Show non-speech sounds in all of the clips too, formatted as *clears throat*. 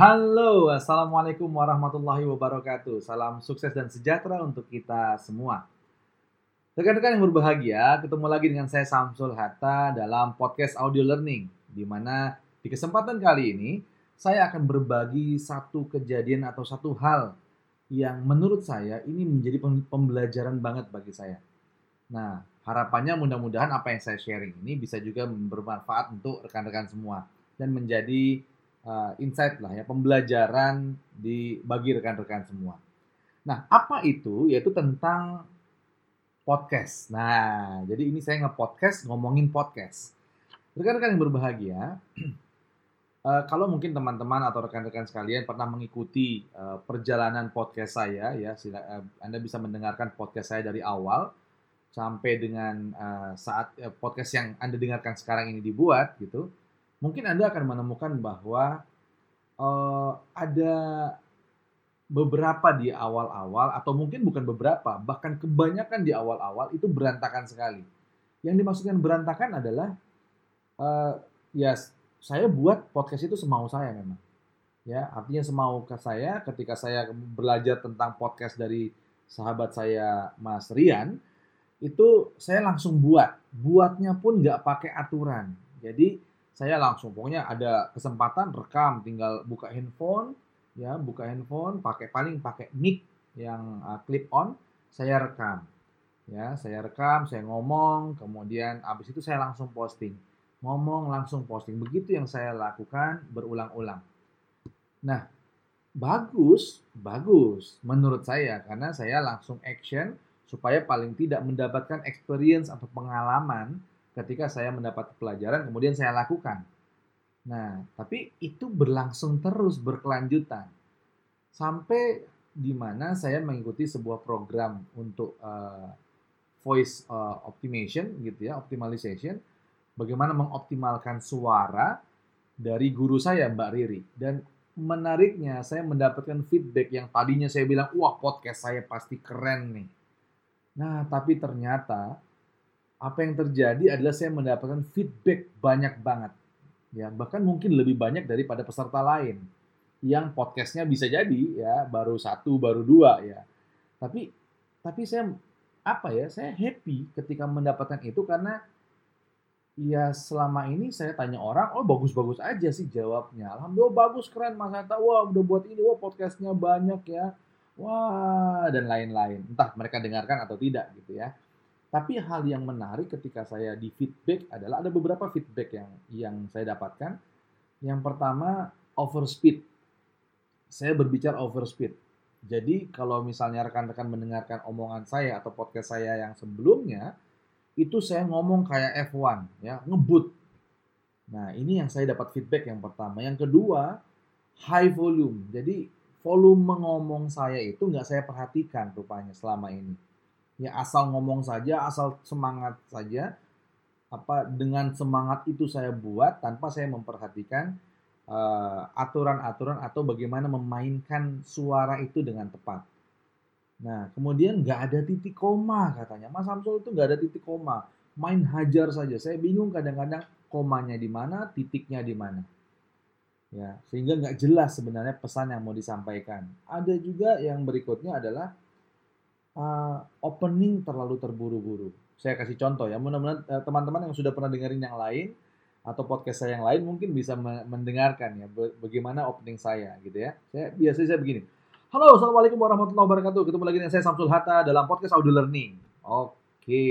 Halo, Assalamualaikum warahmatullahi wabarakatuh. Salam sukses dan sejahtera untuk kita semua. Rekan-rekan yang berbahagia, ketemu lagi dengan saya Samsul Hatta dalam podcast audio learning, di mana di kesempatan kali ini saya akan berbagi satu kejadian atau satu hal yang menurut saya ini menjadi pembelajaran banget bagi saya. Nah, harapannya mudah-mudahan apa yang saya sharing ini bisa juga bermanfaat untuk rekan-rekan semua dan menjadi uh, insight lah ya, pembelajaran di bagi rekan-rekan semua. Nah, apa itu? Yaitu tentang podcast. Nah, jadi ini saya nge-podcast ngomongin podcast. Rekan-rekan yang berbahagia, uh, *clears throat* kalau mungkin teman-teman atau rekan-rekan sekalian pernah mengikuti uh, perjalanan podcast saya ya, sila, uh, Anda bisa mendengarkan podcast saya dari awal sampai dengan uh, saat uh, podcast yang Anda dengarkan sekarang ini dibuat gitu mungkin Anda akan menemukan bahwa uh, ada beberapa di awal-awal atau mungkin bukan beberapa, bahkan kebanyakan di awal-awal itu berantakan sekali. Yang dimaksudkan berantakan adalah uh, ya saya buat podcast itu semau saya memang. Ya, artinya semau ke saya ketika saya belajar tentang podcast dari sahabat saya Mas Rian, itu saya langsung buat. Buatnya pun nggak pakai aturan. Jadi saya langsung pokoknya ada kesempatan rekam tinggal buka handphone ya buka handphone pakai paling pakai mic yang uh, clip on saya rekam. Ya saya rekam saya ngomong kemudian abis itu saya langsung posting. Ngomong langsung posting. Begitu yang saya lakukan berulang-ulang. Nah bagus bagus menurut saya karena saya langsung action supaya paling tidak mendapatkan experience atau pengalaman ketika saya mendapat pelajaran kemudian saya lakukan. Nah, tapi itu berlangsung terus berkelanjutan sampai di mana saya mengikuti sebuah program untuk uh, voice uh, optimization gitu ya, optimization, bagaimana mengoptimalkan suara dari guru saya Mbak Riri dan menariknya saya mendapatkan feedback yang tadinya saya bilang wah podcast saya pasti keren nih. Nah, tapi ternyata apa yang terjadi adalah saya mendapatkan feedback banyak banget. Ya, bahkan mungkin lebih banyak daripada peserta lain. Yang podcastnya bisa jadi ya baru satu baru dua ya. Tapi tapi saya apa ya saya happy ketika mendapatkan itu karena ya selama ini saya tanya orang oh bagus-bagus aja sih jawabnya. Alhamdulillah bagus keren mas Hatta. Wah udah buat ini. Wah podcastnya banyak ya. Wah dan lain-lain. Entah mereka dengarkan atau tidak gitu ya tapi hal yang menarik ketika saya di feedback adalah ada beberapa feedback yang yang saya dapatkan. Yang pertama overspeed. Saya berbicara overspeed. Jadi kalau misalnya rekan-rekan mendengarkan omongan saya atau podcast saya yang sebelumnya, itu saya ngomong kayak F1 ya, ngebut. Nah, ini yang saya dapat feedback yang pertama. Yang kedua, high volume. Jadi volume ngomong saya itu nggak saya perhatikan rupanya selama ini ya asal ngomong saja, asal semangat saja. Apa dengan semangat itu saya buat tanpa saya memperhatikan eh, aturan-aturan uh, atau bagaimana memainkan suara itu dengan tepat. Nah, kemudian nggak ada titik koma katanya. Mas Samsul itu nggak ada titik koma. Main hajar saja. Saya bingung kadang-kadang komanya di mana, titiknya di mana. Ya, sehingga nggak jelas sebenarnya pesan yang mau disampaikan. Ada juga yang berikutnya adalah uh, opening terlalu terburu-buru. Saya kasih contoh ya, mudah-mudahan uh, teman-teman yang sudah pernah dengerin yang lain atau podcast saya yang lain mungkin bisa mendengarkan ya bagaimana opening saya gitu ya. Saya biasanya saya begini. Halo, assalamualaikum warahmatullahi wabarakatuh. Ketemu lagi dengan saya Samsul Hatta dalam podcast Audio Learning. Oke,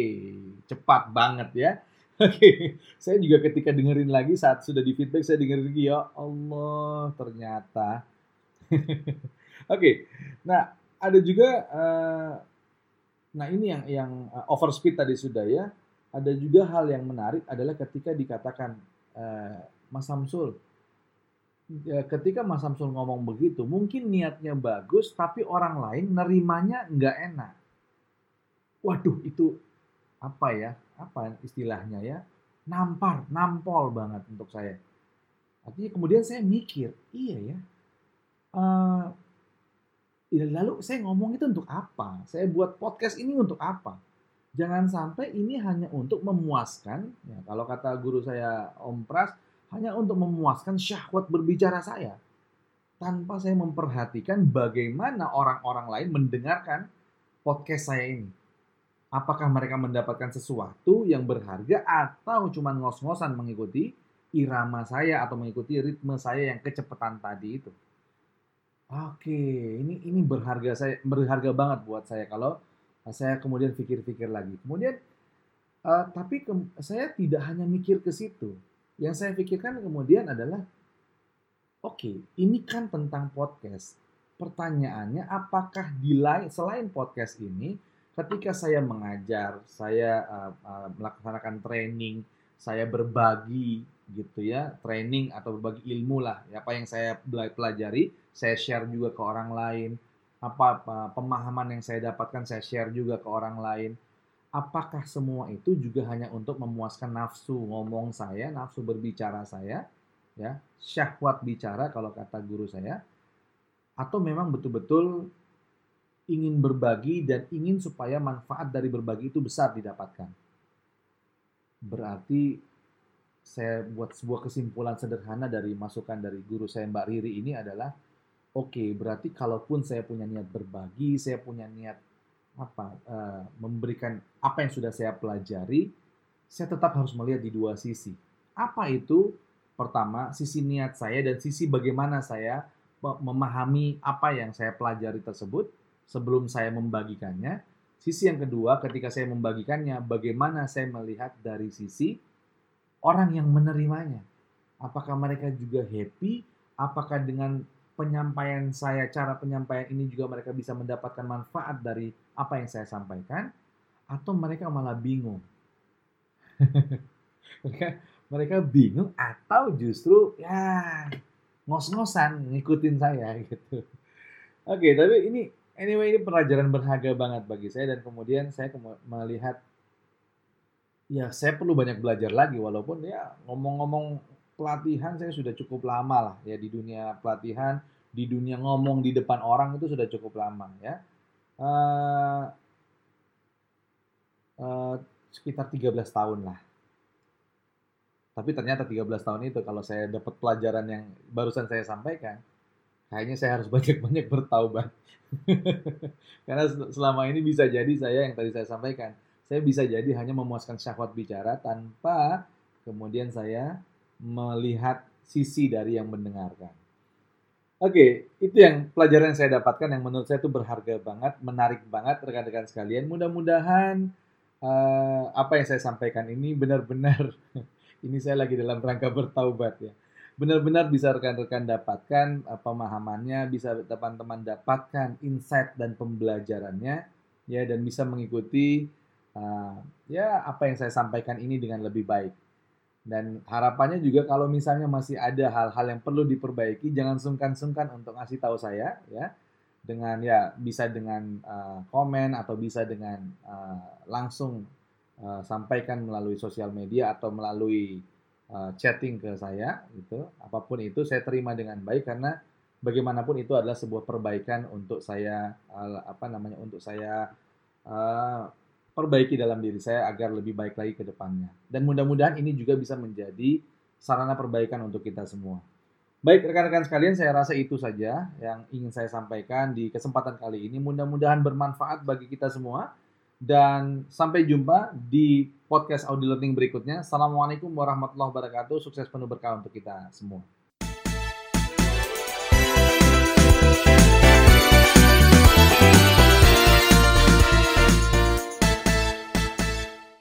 cepat banget ya. *laughs* Oke, saya juga ketika dengerin lagi saat sudah di feedback saya dengerin lagi ya Allah ternyata. *laughs* Oke, nah ada juga uh, Nah ini yang yang uh, overspeed tadi sudah ya. Ada juga hal yang menarik adalah ketika dikatakan uh, Mas Samsul, ya, ketika Mas Samsul ngomong begitu, mungkin niatnya bagus, tapi orang lain nerimanya nggak enak. Waduh itu apa ya? Apa istilahnya ya? Nampar, nampol banget untuk saya. Artinya kemudian saya mikir, iya ya. Uh, Ya, lalu saya ngomong itu untuk apa? Saya buat podcast ini untuk apa? Jangan sampai ini hanya untuk memuaskan, ya, kalau kata guru saya Om Pras, hanya untuk memuaskan syahwat berbicara saya. tanpa saya memperhatikan bagaimana orang-orang lain mendengarkan podcast saya ini. Apakah mereka mendapatkan sesuatu yang berharga atau cuma ngos-ngosan mengikuti irama saya atau mengikuti ritme saya yang kecepatan tadi itu. Oke, ini ini berharga saya berharga banget buat saya kalau saya kemudian pikir-pikir lagi. Kemudian uh, tapi ke, saya tidak hanya mikir ke situ. Yang saya pikirkan kemudian adalah oke, okay, ini kan tentang podcast. Pertanyaannya apakah di lain selain podcast ini ketika saya mengajar, saya uh, uh, melaksanakan training, saya berbagi gitu ya, training atau berbagi ilmu lah, apa yang saya pelajari, saya share juga ke orang lain, apa, apa pemahaman yang saya dapatkan saya share juga ke orang lain. Apakah semua itu juga hanya untuk memuaskan nafsu? Ngomong saya, nafsu berbicara saya, ya, syahwat bicara kalau kata guru saya, atau memang betul-betul ingin berbagi dan ingin supaya manfaat dari berbagi itu besar didapatkan berarti saya buat sebuah kesimpulan sederhana dari masukan dari guru saya Mbak Riri ini adalah oke okay, berarti kalaupun saya punya niat berbagi saya punya niat apa uh, memberikan apa yang sudah saya pelajari saya tetap harus melihat di dua sisi. Apa itu? Pertama sisi niat saya dan sisi bagaimana saya memahami apa yang saya pelajari tersebut sebelum saya membagikannya Sisi yang kedua, ketika saya membagikannya, bagaimana saya melihat dari sisi orang yang menerimanya. Apakah mereka juga happy? Apakah dengan penyampaian saya, cara penyampaian ini juga mereka bisa mendapatkan manfaat dari apa yang saya sampaikan? Atau mereka malah bingung? *laughs* mereka, mereka bingung atau justru ya ngos-ngosan ngikutin saya *laughs* gitu. Oke, tapi ini Anyway, ini pelajaran berharga banget bagi saya dan kemudian saya melihat ya saya perlu banyak belajar lagi walaupun ya ngomong-ngomong pelatihan saya sudah cukup lama lah ya di dunia pelatihan, di dunia ngomong di depan orang itu sudah cukup lama ya. Uh, uh, sekitar 13 tahun lah. Tapi ternyata 13 tahun itu kalau saya dapat pelajaran yang barusan saya sampaikan, kayaknya saya harus *laughs* banyak-banyak bertaubat. *laughs* Karena selama ini bisa jadi saya yang tadi saya sampaikan, saya bisa jadi hanya memuaskan syahwat bicara tanpa kemudian saya melihat sisi dari yang mendengarkan. Oke, itu yang pelajaran yang saya dapatkan yang menurut saya itu berharga banget, menarik banget rekan-rekan sekalian. Mudah-mudahan uh, apa yang saya sampaikan ini benar-benar *laughs* ini saya lagi dalam rangka bertaubat ya benar-benar bisa rekan-rekan dapatkan uh, pemahamannya, bisa teman-teman dapatkan insight dan pembelajarannya, ya dan bisa mengikuti uh, ya apa yang saya sampaikan ini dengan lebih baik. Dan harapannya juga kalau misalnya masih ada hal-hal yang perlu diperbaiki, jangan sungkan-sungkan untuk ngasih tahu saya, ya dengan ya bisa dengan uh, komen atau bisa dengan uh, langsung uh, sampaikan melalui sosial media atau melalui uh, chatting ke saya itu apa pun itu saya terima dengan baik karena bagaimanapun itu adalah sebuah perbaikan untuk saya uh, apa namanya untuk saya uh, perbaiki dalam diri saya agar lebih baik lagi ke depannya dan mudah-mudahan ini juga bisa menjadi sarana perbaikan untuk kita semua. Baik rekan-rekan sekalian, saya rasa itu saja yang ingin saya sampaikan di kesempatan kali ini. Mudah-mudahan bermanfaat bagi kita semua. Dan sampai jumpa di podcast audio learning berikutnya. Assalamualaikum warahmatullahi wabarakatuh. Sukses penuh berkah untuk kita semua.